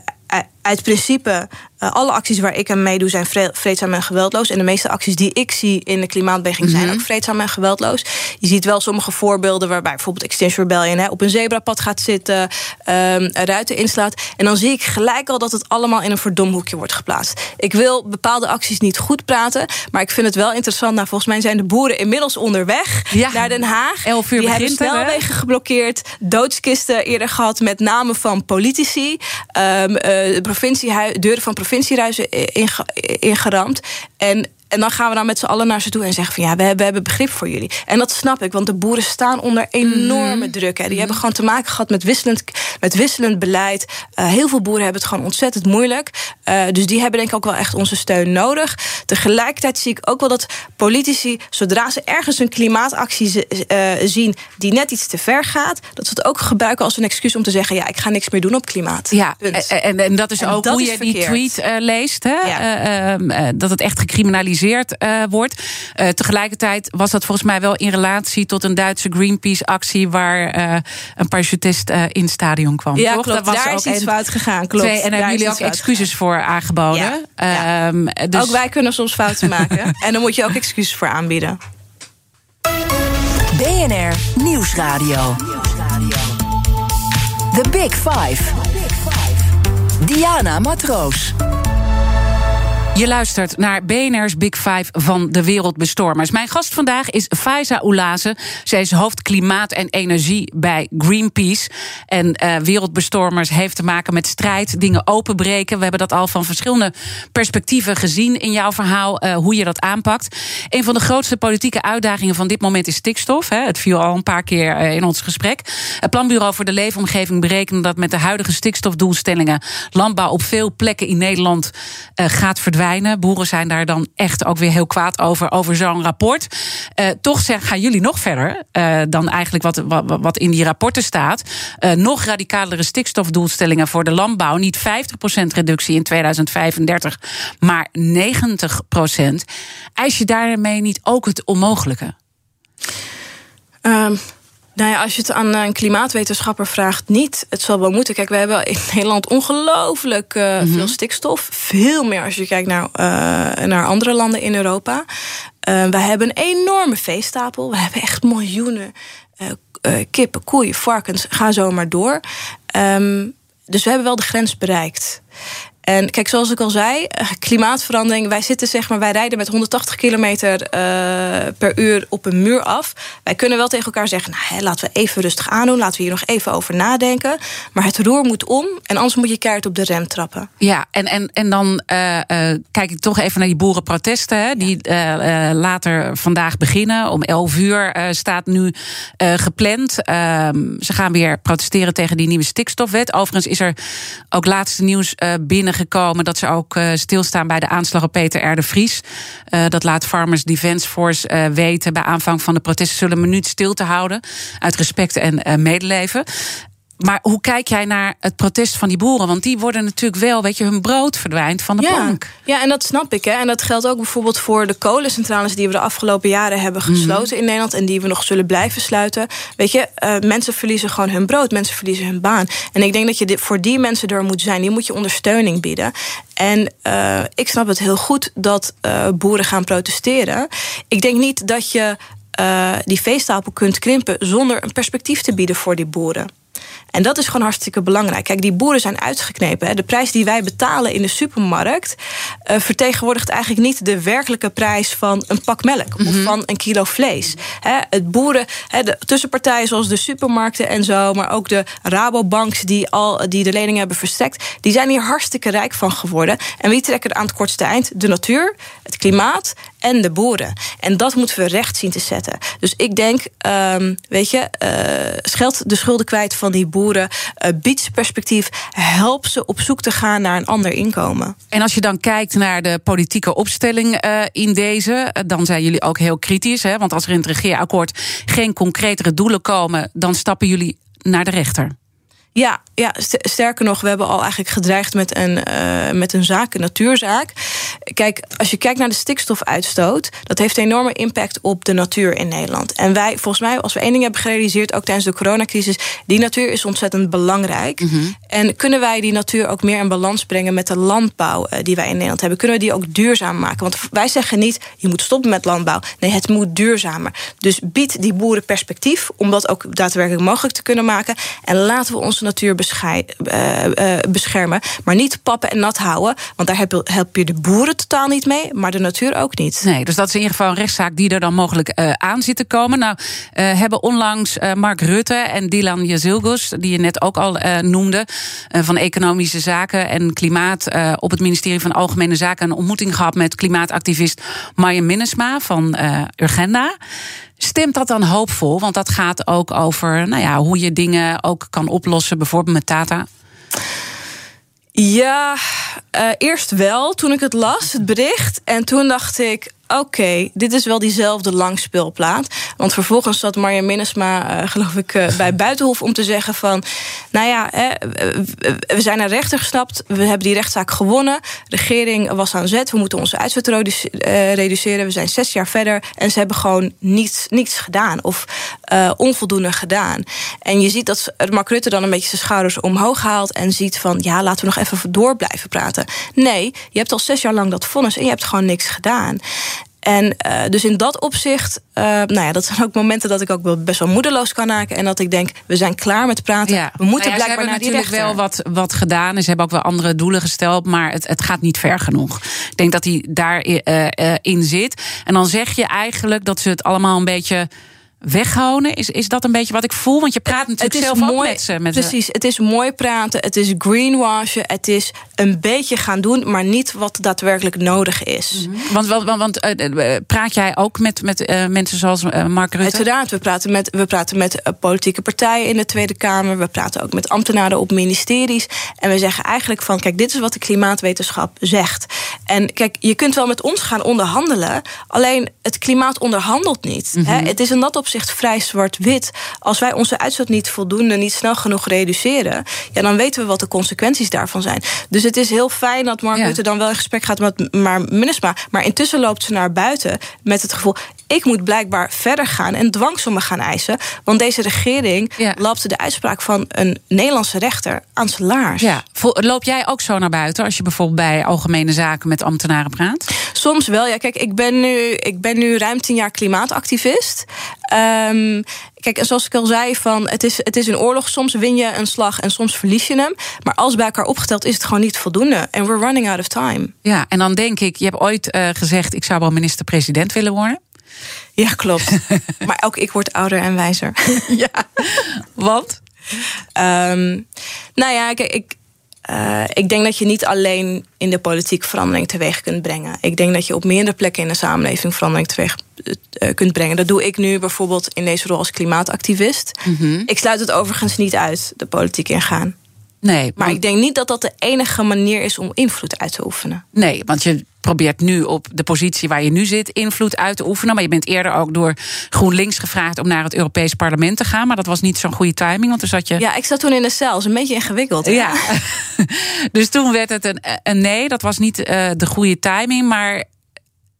uit principe, eh, alle acties waar ik aan meedoe zijn vre- vreedzaam en geweldloos. En de meeste acties die ik zie in de klimaatbeweging zijn ook vreedzaam en geweldloos. Je ziet wel sommige voorbeelden waarbij bijvoorbeeld Extinction Rebellion hè, op een zebrapad gaat zitten, ehm, ruiten inslaat. En dan zie ik gelijk al dat het allemaal in een verdomhoekje wordt geplaatst. Ik wil bepaalde acties niet goed praten, maar ik vind het wel interessant. Nou, volgens mij zijn de boeren inmiddels onderweg Ja. naar Den Haag. 11 uur die hebben snelwegen geblokkeerd, doodskisten eerder gehad met namen van politici. Eh, de provinciehui- deuren van provinciehuizen inge- ingeramd. En, en dan gaan we dan met z'n allen naar ze toe en zeggen van ja, we hebben, we hebben begrip voor jullie. En dat snap ik, want de boeren staan onder enorme Mhm. druk. Hè. Die hebben gewoon te maken gehad met wisselend, met wisselend beleid. Eh, heel veel boeren hebben het gewoon ontzettend moeilijk. Eh, dus die hebben denk ik ook wel echt onze steun nodig. Tegelijkertijd zie ik ook wel dat politici, zodra ze ergens een klimaatactie eh, zien die net iets te ver gaat, dat ze het ook gebruiken als een excuus om te zeggen: ja, ik ga niks meer doen op klimaat. Ja, en, en, dat is En ook dat hoe je die tweet leest. Hè? Ja. Eh, ehm, eh, dat het echt gecriminaliseerd eh, wordt. Eh, tegelijkertijd was dat volgens mij wel in relatie tot een Duitse Greenpeace-actie. waar eh, een parachutist in het stadion kwam. Ja, toch? klopt. Dat was Daar ook is iets fout gegaan. Klopt. Twee, en daar hebben jullie ook excuses voor aangeboden. Ja, ja. Ehm, dus Ook wij kunnen soms fouten maken. en dan moet je ook excuses voor aanbieden. BNR Nieuwsradio. The Big Five. Diana Matroos. Je luistert naar BNR's Big Five van de Wereldbestormers. Mijn gast vandaag is Faiza Oulaze. Zij is hoofd klimaat en energie bij Greenpeace. En eh, Wereldbestormers heeft te maken met strijd, dingen openbreken. We hebben dat al van verschillende perspectieven gezien in jouw verhaal, eh, hoe je dat aanpakt. Een van de grootste politieke uitdagingen van dit moment is stikstof. Hè. Het viel al een paar keer eh, in ons gesprek. Het Planbureau voor de Leefomgeving berekent dat met de huidige stikstofdoelstellingen landbouw op veel plekken in Nederland gaat verdwijnen. Boeren zijn daar dan echt ook weer heel kwaad over, over zo'n rapport. Eh, toch gaan jullie nog verder eh, dan eigenlijk wat, wat, wat in die rapporten staat. Eh, nog radicalere stikstofdoelstellingen voor de landbouw. Niet 50% reductie in 2035, maar 90%. Eis je daarmee niet ook het onmogelijke? Ehm, nou ja, als je het aan een klimaatwetenschapper vraagt, niet. Het zal wel moeten. Kijk, we hebben in Nederland ongelooflijk eh, veel stikstof. Veel meer als je kijkt naar, eh, naar andere landen in Europa. Eh, we hebben een enorme veestapel. We hebben echt miljoenen. eh, kippen, koeien, varkens, ga zo maar door. Um, dus we hebben wel de grens bereikt. En kijk, zoals ik al zei, eh, klimaatverandering. Wij zitten zeg maar, wij rijden met 180 kilometer uh, per uur op een muur af. Wij kunnen wel tegen elkaar zeggen, nou, hè, laten we even rustig aandoen, laten we hier nog even over nadenken. Maar het roer moet om en anders moet je keihard op de rem trappen. Ja, en, en, en dan uh, kijk ik toch even naar die boerenprotesten, hè, die later vandaag beginnen. Om 11 uur staat nu gepland. Ehm, ze gaan weer protesteren tegen die nieuwe stikstofwet. Overigens is er ook laatste nieuws binnen gekomen dat ze ook uh, stilstaan bij de aanslag op Peter R. Vries. Uh, dat laat Farmers Defence Force uh, weten. Bij aanvang van de protesten zullen een minuut stil te houden. Uit respect en medeleven. Maar hoe kijk jij naar het protest van die boeren? Want die worden natuurlijk wel, weet je, hun brood verdwijnt van de ja. plank. Ja, en dat snap ik. Hè. En dat geldt ook bijvoorbeeld voor de kolencentrales die we de afgelopen jaren hebben mhm. gesloten in Nederland en die we nog zullen blijven sluiten. Weet je, uh, mensen verliezen gewoon hun brood, mensen verliezen hun baan. En ik denk dat je voor die mensen er moet zijn, die moet je ondersteuning bieden. En uh, ik snap het heel goed dat uh, boeren gaan protesteren. Ik denk niet dat je die veestapel kunt krimpen zonder een perspectief te bieden voor die boeren. En dat is gewoon hartstikke belangrijk. Kijk, die boeren zijn uitgeknepen. Hè. De prijs die wij betalen in de supermarkt uh, vertegenwoordigt eigenlijk niet de werkelijke prijs van een pak melk of mhm. van een kilo vlees. Hè, het boeren, hè, de tussenpartijen zoals de supermarkten en zo, maar ook de Rabobanks die al die de leningen hebben verstrekt, die zijn hier hartstikke rijk van geworden. En wie trekken er aan het kortste eind? De natuur, het klimaat en de boeren. En dat moeten we recht zien te zetten. Dus ik denk, um, weet je, uh, scheld de schulden kwijt van die boeren. Uh, ze perspectief. Help ze op zoek te gaan naar een ander inkomen. En als je dan kijkt naar de politieke opstelling uh, in deze, dan zijn jullie ook heel kritisch. Hè? Want als er in het regeerakkoord geen concretere doelen komen, dan stappen jullie naar de rechter. Ja, ja, sterker nog, we hebben al eigenlijk gedreigd met een, uh, met een zaak, een natuurzaak. Kijk, als je kijkt naar de stikstofuitstoot, dat heeft een enorme impact op de natuur in Nederland. En wij, volgens mij, als we één ding hebben gerealiseerd, ook tijdens de coronacrisis, die natuur is ontzettend belangrijk. Mm -hmm. En kunnen wij die natuur ook meer in balans brengen met de landbouw uh, die wij in Nederland hebben? Kunnen we die ook duurzaam maken? Want wij zeggen niet, je moet stoppen met landbouw. Nee, het moet duurzamer. Dus bied die boeren perspectief om dat ook daadwerkelijk mogelijk te kunnen maken. En laten we onze natuur uh, beschermen. Maar niet pappen en nat houden. Want daar help, je de boeren totaal niet mee, maar de natuur ook niet. Nee, dus dat is in ieder geval een rechtszaak die er dan mogelijk uh, aan zit te komen. Nou, hebben onlangs Mark Rutte en Dylan Jazilgus, die je net ook al noemde, van Economische Zaken en Klimaat op het ministerie van Algemene Zaken een ontmoeting gehad met klimaatactivist Marja Minnesma van Urgenda. Stemt dat dan hoopvol? Want dat gaat ook over nou ja, hoe je dingen ook kan oplossen, bijvoorbeeld met Tata. Ja, uh, eerst wel toen ik het las, het bericht. En toen dacht ik, oké, okay, dit is wel diezelfde langspeelplaat. Want vervolgens zat Marja Minnesma, uh, geloof ik, uh, bij Buitenhof om te zeggen van... nou ja, hè, we zijn naar rechter gestapt, we hebben die rechtszaak gewonnen. De regering was aan zet, we moeten onze uitzet reduceren. We zijn zes jaar verder en ze hebben gewoon niets, niets gedaan. Of onvoldoende gedaan. En je ziet dat Mark Rutte dan een beetje zijn schouders omhoog haalt... en ziet van, ja, laten we nog even door blijven praten. Nee, je hebt al zes jaar lang dat vonnis en je hebt gewoon niks gedaan. En uh, dus in dat opzicht, uh, nou ja, dat zijn ook momenten dat ik ook wel best wel moedeloos kan raken. En dat ik denk, we zijn klaar met praten. Ja. We moeten nou ja, blijkbaar naar die rechter. wel wat, wat gedaan. En ze hebben ook wel andere doelen gesteld. Maar het, het gaat niet ver genoeg. Ik denk dat hij daarin uh, in zit. En dan zeg je eigenlijk dat ze het allemaal een beetje weghouden? Is, is dat een beetje wat ik voel? Want je praat natuurlijk het zelf mooi, met ze. Met precies, het is mooi praten, het is greenwashen... het is een beetje gaan doen, maar niet wat daadwerkelijk nodig is. Mm -hmm. Want, want, want uh, praat jij ook met, met uh, mensen zoals uh, Mark Rutte? Uiteraard, we praten met, we praten met politieke partijen in de Tweede Kamer... we praten ook met ambtenaren op ministeries... en we zeggen eigenlijk van, kijk, dit is wat de klimaatwetenschap zegt. En kijk, je kunt wel met ons gaan onderhandelen... alleen het klimaat onderhandelt niet. Mm -hmm. hè? Het is in dat opzicht vrij zwart-wit. Als wij onze uitstoot niet voldoende, niet snel genoeg reduceren, ja, dan weten we wat de consequenties daarvan zijn. Dus het is heel fijn dat Mark ja. Rutte dan wel in gesprek gaat met maar Minnesma. Maar intussen loopt ze naar buiten met het gevoel ik moet blijkbaar verder gaan en dwangsommen gaan eisen. Want deze regering Ja. lapte de uitspraak van een Nederlandse rechter aan zijn laars. Ja. Loop jij ook zo naar buiten als je bijvoorbeeld bij algemene zaken met ambtenaren praat? Soms wel. Ja, kijk, ik ben nu, ik ben nu ruim tien jaar klimaatactivist. Ehm, kijk, en zoals ik al zei, van, het, is, het is een oorlog. Soms win je een slag en soms verlies je hem. Maar als bij elkaar opgeteld is het gewoon niet voldoende. En we're running out of time. Ja, en dan denk ik, je hebt ooit eh, gezegd: ik zou wel minister-president willen worden. Ja, klopt. maar ook ik word ouder en wijzer. Ja. Want? Ehm, nou ja, kijk, ik, eh, ik denk dat je niet alleen in de politiek verandering teweeg kunt brengen. Ik denk dat je op meerdere plekken in de samenleving verandering teweeg eh, kunt brengen. Dat doe ik nu bijvoorbeeld in deze rol als klimaatactivist. Ik sluit het overigens niet uit, de politiek ingaan. Nee, Maar ik denk niet dat dat de enige manier is om invloed uit te oefenen. Nee, want je probeert nu op de positie waar je nu zit invloed uit te oefenen. Maar je bent eerder ook door GroenLinks gevraagd om naar het Europees Parlement te gaan. Maar dat was niet zo'n goede timing, want toen zat je. Ja, ik zat toen in de cel. Is een beetje ingewikkeld. hè? Ja. dus toen werd het een, een nee. Dat was niet eh, de goede timing. Maar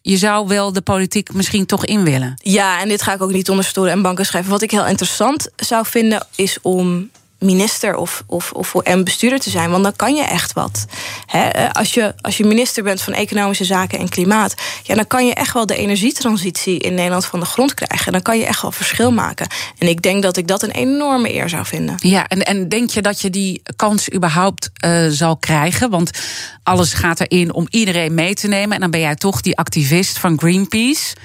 je zou wel de politiek misschien toch in willen. Ja, en dit ga ik ook niet onder stoelen en banken schrijven. Wat ik heel interessant zou vinden is om minister of, of, of en bestuurder te zijn. Want dan kan je echt wat. Eh, als, je, als je minister bent van Economische Zaken en Klimaat... Ja, dan kan je echt wel de energietransitie in Nederland van de grond krijgen. Dan kan je echt wel verschil maken. En ik denk dat ik dat een enorme eer zou vinden. Ja, en, en denk je dat je die kans überhaupt eh, zal krijgen? Want alles gaat erin om iedereen mee te nemen. En dan ben jij toch die activist van Greenpeace.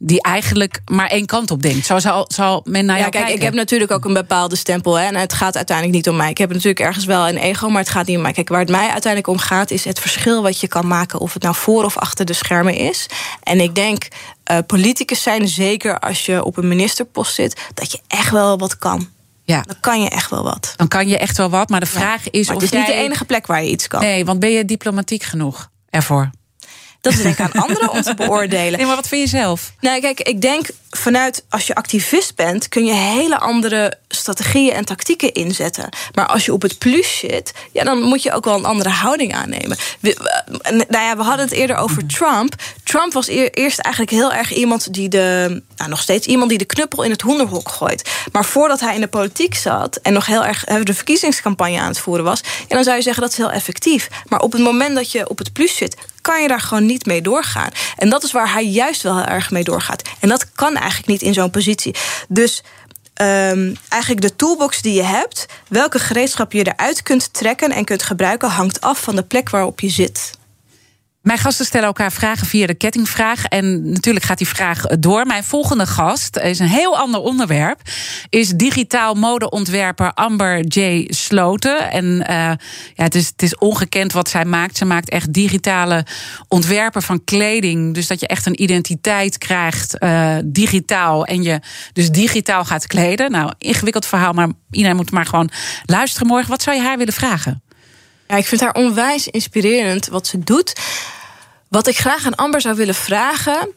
Die eigenlijk maar één kant op denkt. Zo zal, zal men naar ja, jou kijk, kijken. ik heb natuurlijk ook een bepaalde stempel. Hè, en het gaat uiteindelijk niet om mij. Ik heb natuurlijk ergens wel een ego, maar het gaat niet om mij. Kijk, waar het mij uiteindelijk om gaat, is het verschil wat je kan maken. Of het nou voor of achter de schermen is. En ik denk, eh politicus zijn, zeker als je op een ministerpost zit, dat je echt wel wat kan. Ja, Dan kan je echt wel wat. dan kan je echt wel wat. Maar de vraag is Maar of het is niet de enige plek waar je iets kan. Nee, want ben je diplomatiek genoeg ervoor? Dat is denk ik aan anderen om te beoordelen. Nee, maar wat vind je zelf? Nou, kijk, ik denk vanuit als je activist bent, kun je hele andere strategieën en tactieken inzetten. Maar als je op het plus zit, ja, dan moet je ook wel een andere houding aannemen. We, nou ja, we hadden het eerder over Trump. Trump was eer- eerst eigenlijk heel erg iemand die de, nou nog steeds iemand die de knuppel in het hoenderhok gooit. Maar voordat hij in de politiek zat en nog heel erg eh, de verkiezingscampagne aan het voeren was, dan zou je zeggen dat is heel effectief. Maar op het moment dat je op het plus zit, kan je daar gewoon niet mee doorgaan. En dat is waar hij juist wel heel erg mee doorgaat. En dat kan eigenlijk niet in zo'n positie. Dus ehm, eigenlijk de toolbox die je hebt, welke gereedschap je eruit kunt trekken en kunt gebruiken, hangt af van de plek waarop je zit. Mijn gasten stellen elkaar vragen via de kettingvraag. En natuurlijk gaat die vraag door. Mijn volgende gast is een heel ander onderwerp. Is digitaal modeontwerper Amber J. Sloten. En eh, ja, het, is, het is ongekend wat zij maakt. Ze maakt echt digitale ontwerpen van kleding. Dus dat je echt een identiteit krijgt eh, digitaal. En je dus digitaal gaat kleden. Nou, ingewikkeld verhaal, maar iedereen moet maar gewoon luisteren morgen. Wat zou je haar willen vragen? Ja, ik vind haar onwijs inspirerend wat ze doet. Wat ik graag aan Amber zou willen vragen.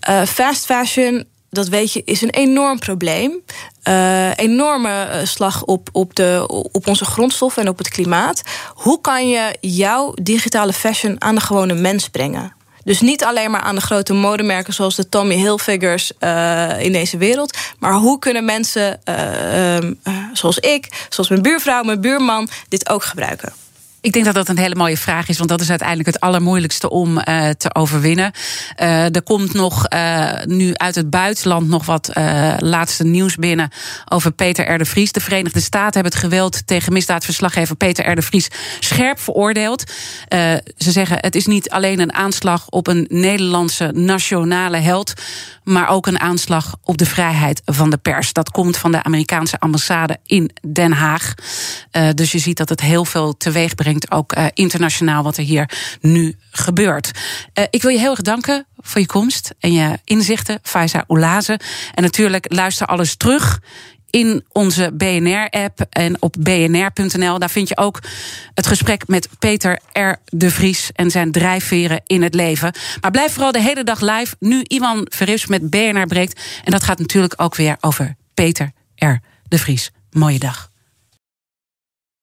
eh, fast fashion, dat weet je, is een enorm probleem. Eh, enorme eh, slag op, op, de, op onze grondstoffen en op het klimaat. Hoe kan je jouw digitale fashion aan de gewone mens brengen? Dus niet alleen maar aan de grote modemerken zoals de Tommy Hilfigers eh in deze wereld. Maar hoe kunnen mensen eh, ehm, eh, zoals ik, zoals mijn buurvrouw, mijn buurman, dit ook gebruiken? Ik denk dat dat een hele mooie vraag is, want dat is uiteindelijk het allermoeilijkste om uh, te overwinnen. Uh, er komt nog uh, nu uit het buitenland nog wat laatste nieuws binnen over Peter R. de Vries. De Verenigde Staten hebben het geweld tegen misdaadverslaggever Peter R. de Vries scherp veroordeeld. ze zeggen het is niet alleen een aanslag op een Nederlandse nationale held, maar ook een aanslag op de vrijheid van de pers. Dat komt van de Amerikaanse ambassade in Den Haag. dus je ziet dat het heel veel teweeg ook uh, internationaal wat er hier nu gebeurt. Uh, ik wil je heel erg danken voor je komst en je inzichten, Faiza Oulaze. En natuurlijk luister alles terug in onze BNR-app en op bnr.nl. Daar vind je ook het gesprek met Peter R. de Vries en zijn drijfveren in het leven. Maar blijf vooral de hele dag live. Nu Iwan Verrips met BNR breekt. En dat gaat natuurlijk ook weer over Peter R. de Vries. Mooie dag.